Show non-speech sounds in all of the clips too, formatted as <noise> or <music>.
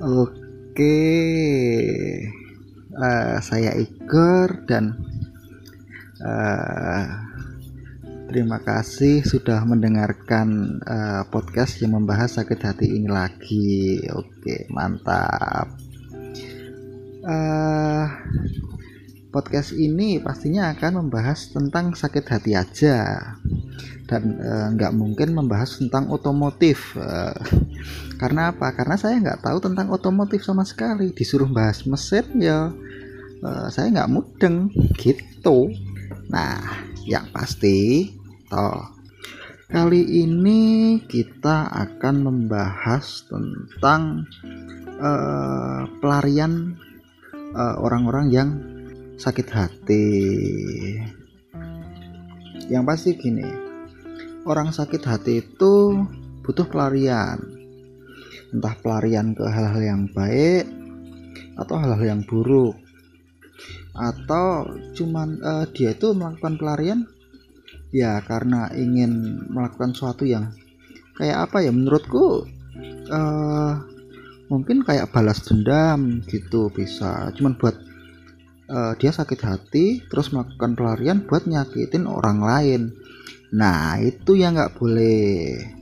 Oke, uh, saya Igor dan uh, terima kasih sudah mendengarkan uh, podcast yang membahas sakit hati ini lagi. Oke, mantap. Uh, podcast ini pastinya akan membahas tentang sakit hati aja dan nggak uh, mungkin membahas tentang otomotif. Uh, karena apa? Karena saya nggak tahu tentang otomotif sama sekali. Disuruh bahas mesin ya uh, saya nggak mudeng. Gitu. Nah yang pasti toh kali ini kita akan membahas tentang uh, pelarian eh, orang-orang uh, yang sakit hati. Yang pasti gini orang sakit hati itu butuh pelarian entah pelarian ke hal-hal yang baik atau hal-hal yang buruk. Atau cuman uh, dia itu melakukan pelarian? Ya karena ingin melakukan sesuatu yang kayak apa ya? Menurutku uh, mungkin kayak balas dendam gitu bisa. Cuman buat uh, dia sakit hati terus melakukan pelarian buat nyakitin orang lain. Nah itu yang nggak boleh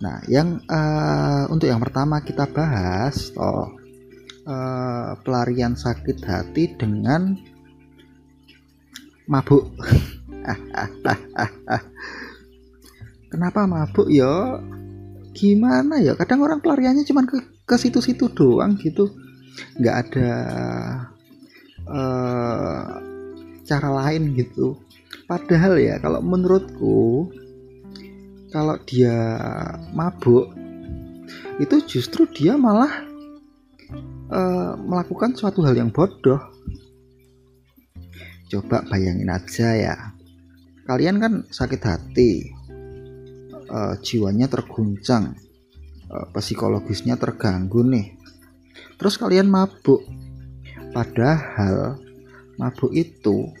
Nah, yang uh, untuk yang pertama kita bahas oh uh, pelarian sakit hati dengan mabuk. <laughs> Kenapa mabuk ya? Gimana ya? Kadang orang pelariannya cuma ke ke situ-situ doang gitu. nggak ada uh, cara lain gitu. Padahal ya kalau menurutku kalau dia mabuk itu justru dia malah uh, melakukan suatu hal yang bodoh. Coba bayangin aja ya. Kalian kan sakit hati uh, jiwanya terguncang uh, psikologisnya terganggu nih. Terus kalian mabuk. Padahal mabuk itu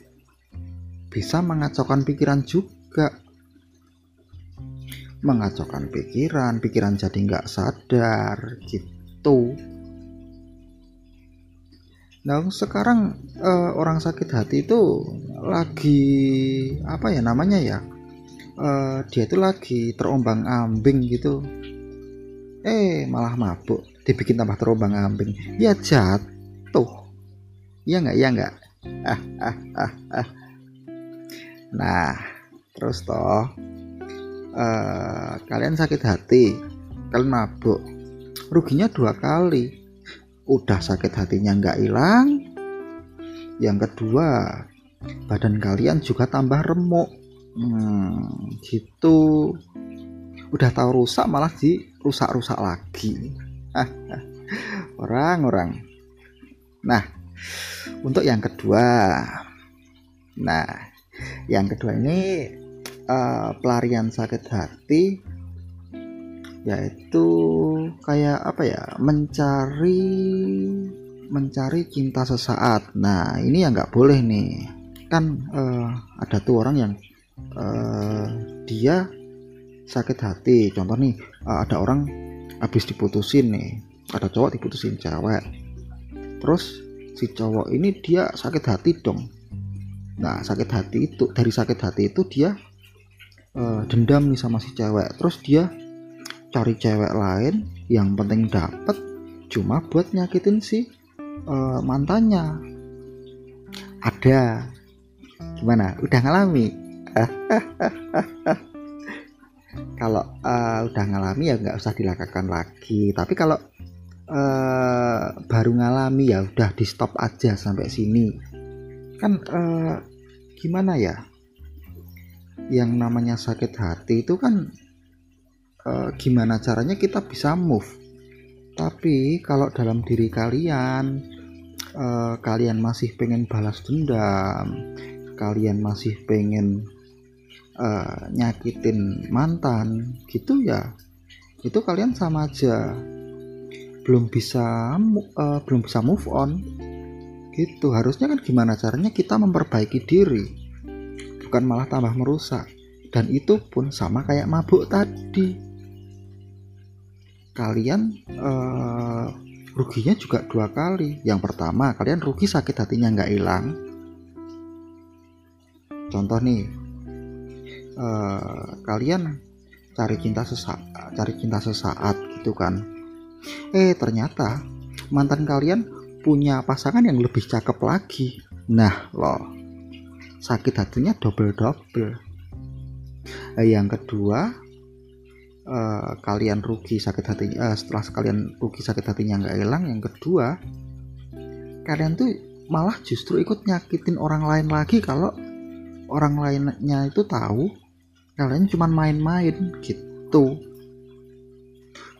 bisa mengacaukan pikiran juga mengacaukan pikiran pikiran jadi nggak sadar gitu. Nah sekarang uh, orang sakit hati itu lagi apa ya namanya ya uh, dia itu lagi terombang ambing gitu. Eh malah mabuk dibikin tambah terombang ambing. Ya jatuh. Ya nggak ya nggak. Ah, ah, ah, ah. nah terus toh uh, kalian sakit hati kalian mabuk ruginya dua kali. Udah sakit hatinya nggak hilang. Yang kedua badan kalian juga tambah remuk. Hmm, gitu. Udah tahu rusak malah di rusak-rusak lagi <laughs> orang-orang nah untuk yang kedua. Nah yang kedua ini uh, pelarian sakit hati yaitu kayak apa ya mencari mencari cinta sesaat. Nah ini yang nggak boleh nih. Kan uh, ada tuh orang yang uh, dia sakit hati. Contoh nih uh, ada orang habis diputusin nih ada cowok diputusin cewek. Terus si cowok ini dia sakit hati dong. Nah sakit hati itu dari sakit hati itu dia uh, dendam nih sama si cewek. Terus dia cari cewek lain yang penting dapat cuma buat nyakitin si uh, mantannya. Ada. Gimana? Udah ngalami? <laughs> Kalau uh, udah ngalami ya nggak usah dilakukan lagi. Tapi kalau uh, baru ngalami ya udah di stop aja sampai sini. Kan uh, gimana ya yang namanya sakit hati itu kan e, gimana caranya kita bisa move. Tapi kalau dalam diri kalian e, kalian masih pengen balas dendam kalian masih pengen e, nyakitin mantan gitu ya itu kalian sama aja. Belum bisa uh, belum bisa move on. Gitu. Harusnya kan gimana caranya kita memperbaiki diri bukan malah tambah merusak. Dan itu pun sama kayak mabuk tadi. Kalian uh, ruginya juga dua kali. Yang pertama kalian rugi sakit hatinya nggak hilang. Contoh nih uh, kalian cari cinta sesaat cari cinta sesaat gitu kan. Eh ternyata mantan kalian punya pasangan yang lebih cakep lagi. Nah loh sakit hatinya double double eh, yang kedua uh, kalian rugi sakit hatinya uh, setelah kalian rugi sakit hatinya nggak hilang yang kedua kalian tuh malah justru ikut nyakitin orang lain lagi kalau orang lainnya itu tahu kalian cuma main-main gitu.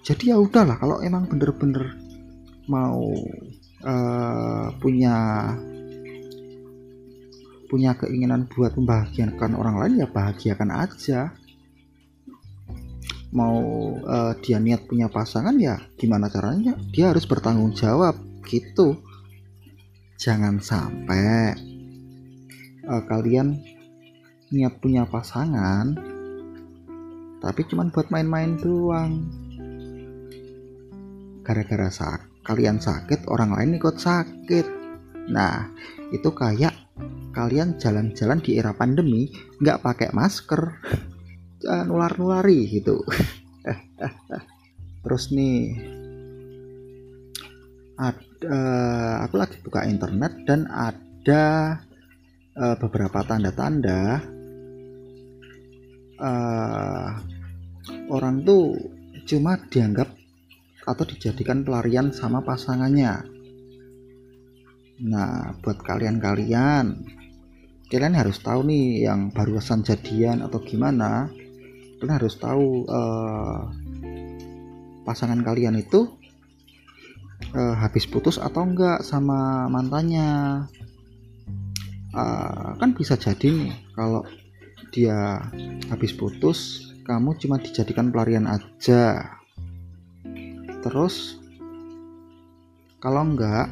Jadi ya udahlah kalau emang bener-bener mau uh, punya punya keinginan buat membahagiakan orang lain ya bahagiakan aja. Mau uh, dia niat punya pasangan ya gimana caranya? Dia harus bertanggung jawab gitu. Jangan sampai uh, kalian niat punya pasangan tapi cuman buat main-main doang. Gara-gara sak kalian sakit orang lain ikut sakit. Nah itu kayak kalian jalan-jalan di era pandemi nggak pakai masker uh, nular-nulari gitu. <laughs> Terus nih ada aku lagi buka internet dan ada uh, beberapa tanda-tanda orang tuh cuma dianggap atau dijadikan pelarian sama pasangannya. Nah buat kalian-kalian kalian harus tahu nih yang barusan jadian atau gimana kalian harus tahu uh, pasangan kalian itu uh, habis putus atau enggak sama mantannya. Uh, kan bisa jadi nih kalau dia habis putus kamu cuma dijadikan pelarian aja. Terus kalau enggak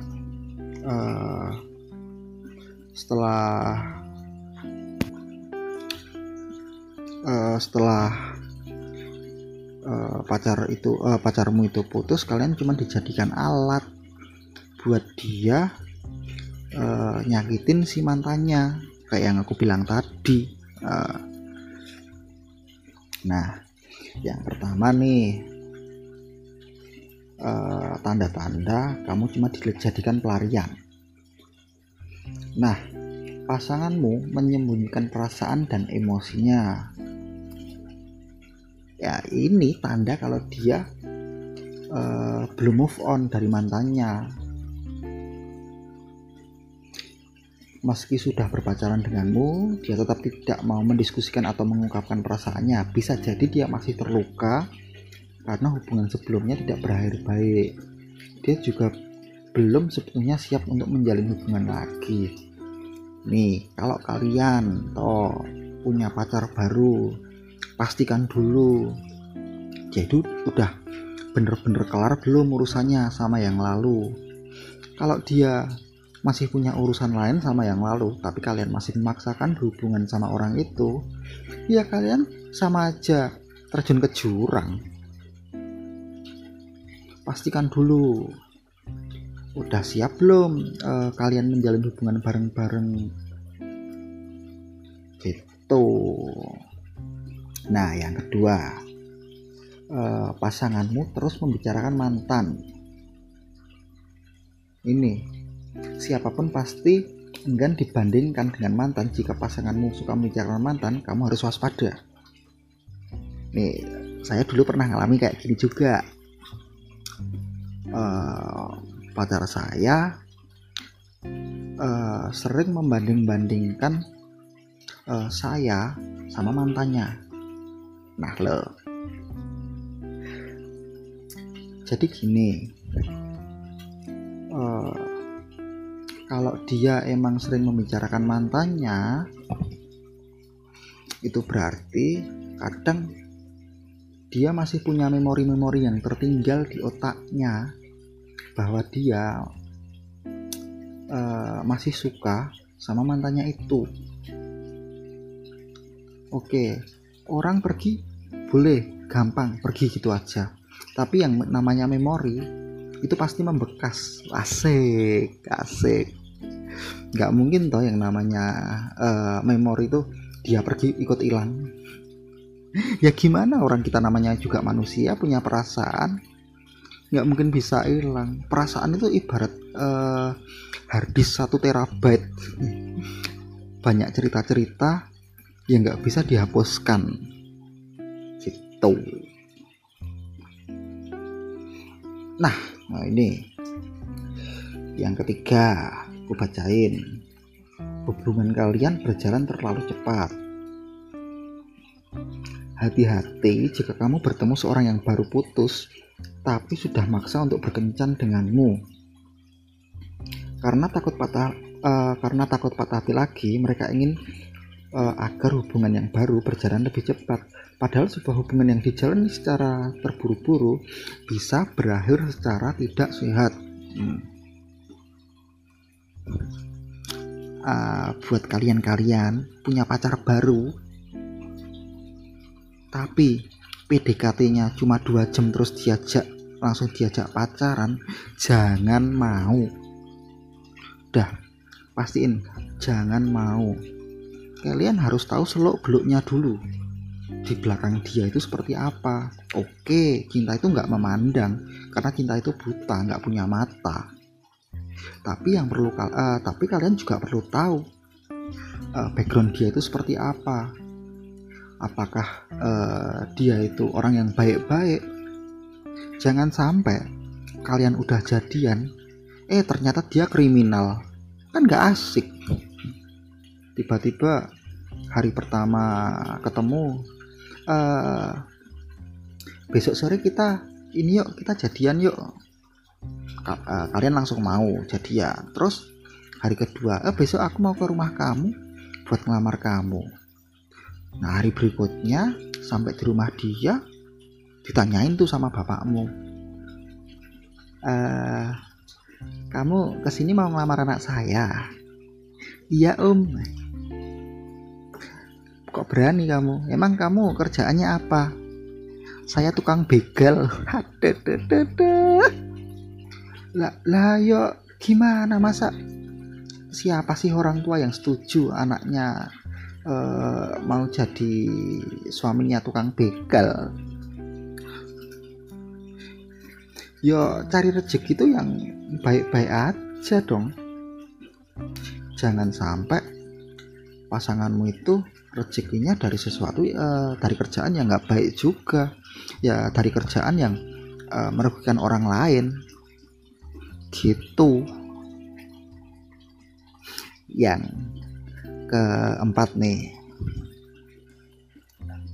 uh, setelah uh, setelah uh, pacar itu uh, pacarmu itu putus kalian cuma dijadikan alat buat dia uh, nyakitin si mantannya. Kayak yang aku bilang tadi. Uh, nah yang pertama nih tanda-tanda uh, kamu cuma dijadikan pelarian. Nah pasanganmu menyembunyikan perasaan dan emosinya ya ini tanda kalau dia uh, belum move on dari mantannya. Meski sudah berpacaran denganmu dia tetap tidak mau mendiskusikan atau mengungkapkan perasaannya. Bisa jadi dia masih terluka karena hubungan sebelumnya tidak berakhir baik. Dia juga belum sebetulnya siap untuk menjalin hubungan lagi. Nih kalau kalian toh punya pacar baru pastikan dulu. Jadi udah bener-bener kelar belum urusannya sama yang lalu. Kalau dia masih punya urusan lain sama yang lalu tapi kalian masih memaksakan hubungan sama orang itu ya kalian sama aja terjun ke jurang. Pastikan dulu. Udah siap belum uh, kalian menjalin hubungan bareng-bareng? Gitu Nah, yang kedua, eh, pasanganmu terus membicarakan mantan. Ini, siapa pun pasti enggan dibandingkan dengan mantan. Jika pasanganmu suka membicarakan mantan, kamu harus waspada. Nih, saya dulu pernah ngalami kayak gini juga. Uh, pacar saya uh, sering membanding-bandingkan uh, saya sama mantannya Nah lo Jadi gini uh, Kalau dia emang sering membicarakan mantannya Itu berarti kadang dia masih punya memori-memori yang tertinggal di otaknya bahwa dia uh, masih suka sama mantannya itu. Oke, orang pergi boleh gampang pergi gitu aja. Tapi yang namanya memori itu pasti membekas. Asik asik. Nggak mungkin toh yang namanya uh, memori itu dia pergi ikut hilang. <laughs> Ya gimana orang kita namanya juga manusia punya perasaan? Nggak mungkin bisa hilang. Perasaan itu ibarat uh, satu terabyte. <laughs> Banyak cerita-cerita yang nggak bisa dihapuskan gitu. Nah nah ini. Yang ketiga aku bacain. Hubungan kalian berjalan terlalu cepat. Hati-hati jika kamu bertemu seorang yang baru putus tapi sudah maksa untuk berkencan denganmu. Karena takut patah uh, karena takut patah hati lagi mereka ingin uh, agar hubungan yang baru berjalan lebih cepat. Padahal sebuah hubungan yang dijalani secara terburu-buru bisa berakhir secara tidak sehat. Hmm. Uh, buat kalian-kalian punya pacar baru tapi PDKT-nya cuma dua jam terus diajak langsung diajak pacaran jangan mau. Dah pastiin jangan mau kalian harus tahu seluk beluknya dulu. Di belakang dia itu seperti apa. Oke cinta itu nggak memandang karena cinta itu buta nggak punya mata. Tapi yang perlu uh, tapi kalian juga perlu tahu uh, background dia itu seperti apa. Apakah uh, dia itu orang yang baik-baik? Jangan sampai kalian udah jadian eh ternyata dia kriminal. Kan gak asik tiba-tiba hari pertama ketemu uh, besok sore kita ini yuk kita jadian yuk. Uh, kalian langsung mau jadi ya terus hari kedua eh besok aku mau ke rumah kamu buat ngelamar kamu. Nah hari berikutnya sampai di rumah dia ditanyain tuh sama bapakmu uh, kamu ke sini mau ngelamar anak saya? Iya om kok berani kamu? Emang kamu kerjaannya apa? Saya tukang begal. <laughs> Lah lah yo gimana masa? Siapa sih orang tua yang setuju anaknya uh, mau jadi suaminya tukang begal? Yo cari rezeki itu yang baik-baik aja dong. Jangan sampai pasanganmu itu rezekinya dari sesuatu uh, dari kerjaan yang nggak baik juga. Ya dari kerjaan yang uh, merugikan orang lain. Gitu. Yang keempat nih.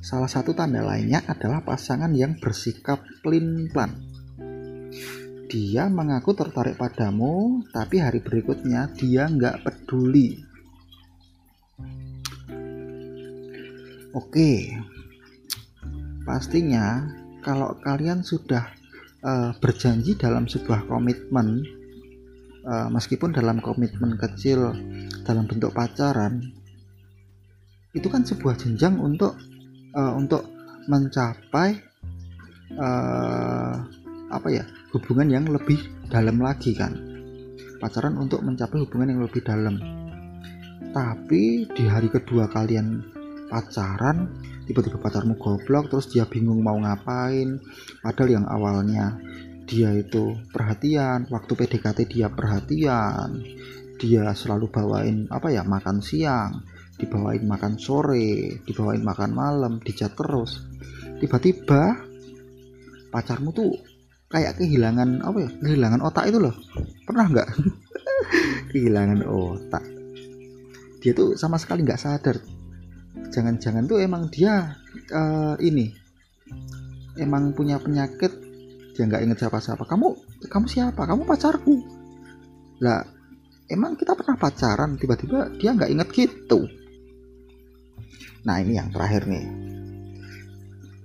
Salah satu tanda lainnya adalah pasangan yang bersikap pelin-pelan. Dia mengaku tertarik padamu tapi hari berikutnya dia nggak peduli oke. Pastinya kalau kalian sudah uh, berjanji dalam sebuah komitmen uh, meskipun dalam komitmen kecil dalam bentuk pacaran itu kan sebuah jenjang untuk uh, untuk mencapai uh, apa ya hubungan yang lebih dalam lagi kan. Pacaran untuk mencapai hubungan yang lebih dalam. Tapi di hari kedua kalian pacaran tiba-tiba pacarmu goblok terus dia bingung mau ngapain. Padahal yang awalnya dia itu perhatian waktu PDKT dia perhatian. Dia selalu bawain apa ya makan siang dibawain makan sore dibawain makan malam dijat terus. Tiba-tiba pacarmu tuh kayak kehilangan apa ya kehilangan otak itu loh. Pernah nggak? <laughs> Kehilangan otak. Dia tuh sama sekali nggak sadar jangan-jangan tuh emang dia uh, ini emang punya penyakit dia nggak inget siapa-siapa. Kamu kamu siapa? Kamu pacarku. Lah emang kita pernah pacaran tiba-tiba dia nggak inget gitu. Nah ini yang terakhir nih.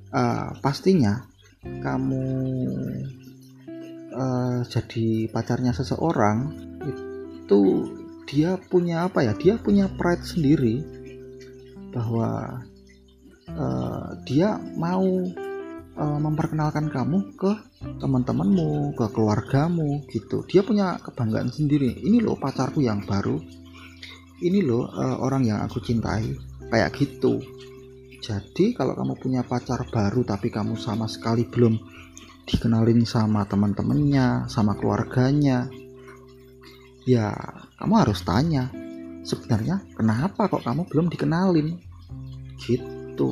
Uh, pastinya kamu uh, jadi pacarnya seseorang itu dia punya apa ya? Dia punya pride sendiri bahwa uh, dia mau uh, memperkenalkan kamu ke teman-temanmu ke keluargamu gitu. Dia punya kebanggaan sendiri. Ini loh pacarku yang baru. Ini loh uh, orang yang aku cintai. Kayak gitu. Jadi kalau kamu punya pacar baru tapi kamu sama sekali belum dikenalin sama teman-temannya sama keluarganya ya kamu harus tanya sebenarnya kenapa kok kamu belum dikenalin? Gitu.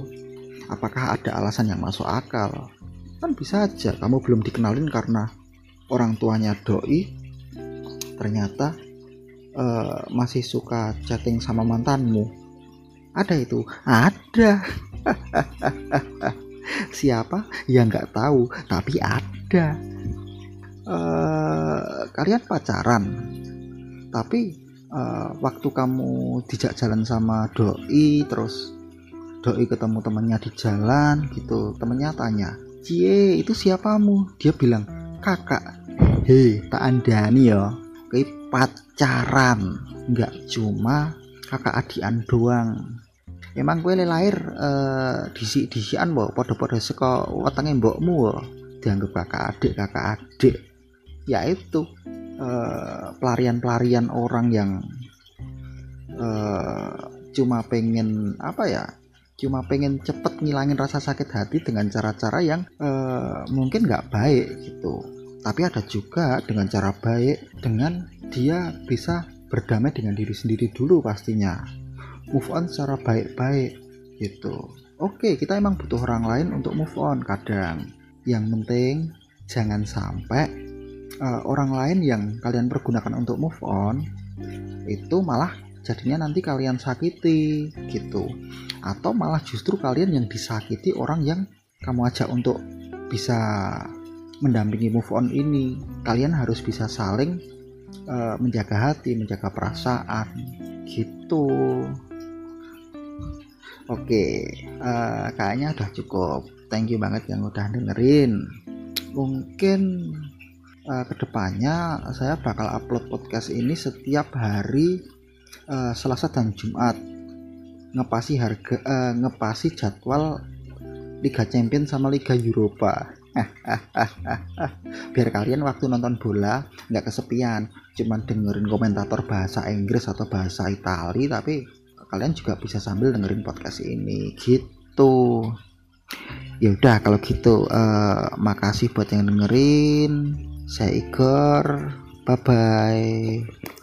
Apakah ada alasan yang masuk akal? Kan bisa aja kamu belum dikenalin karena orang tuanya doi. Ternyata uh, masih suka chatting sama mantanmu. Ada itu? Ada. <laughs> Siapa? Ya nggak tahu tapi ada. Uh, kalian pacaran tapi uh, waktu kamu dijak jalan sama doi terus doi ketemu temennya di jalan gitu. Temennya tanya cie itu siapamu? Dia bilang kakak. Hei tak andani ya kayak pacaran. Nggak cuma kakak adian doang. Emang gue lahir uh, disi disian mbok podo-podo seko wetenge mbokmu dianggap kakak adik kakak adik. Ya itu. Eh, pelarian-pelarian uh, orang yang uh, cuma pengen apa ya cuma pengen cepet ngilangin rasa sakit hati dengan cara-cara yang uh, mungkin nggak baik gitu. Tapi ada juga dengan cara baik dengan dia bisa berdamai dengan diri sendiri dulu pastinya. Move on secara baik-baik gitu. Oke kita emang butuh orang lain untuk move on kadang. Yang penting jangan sampai uh, orang lain yang kalian pergunakan untuk move on itu malah jadinya nanti kalian sakiti gitu. Atau malah justru kalian yang disakiti orang yang kamu ajak untuk bisa mendampingi move on ini. Kalian harus bisa saling uh, menjaga hati menjaga perasaan gitu. Oke uh, kayaknya udah cukup. Thank you banget yang udah dengerin. Mungkin uh, ke depannya saya bakal upload podcast ini setiap hari uh, Selasa dan Jumat. Ngepasi harga uh, ngepasi jadwal Liga Champion sama Liga Eropa. <laughs> Biar kalian waktu nonton bola nggak kesepian cuman dengerin komentator bahasa Inggris atau bahasa Itali tapi kalian juga bisa sambil dengerin podcast ini. Gitu. Ya udah kalau gitu uh, makasih buat yang dengerin saya Igor. Bye bye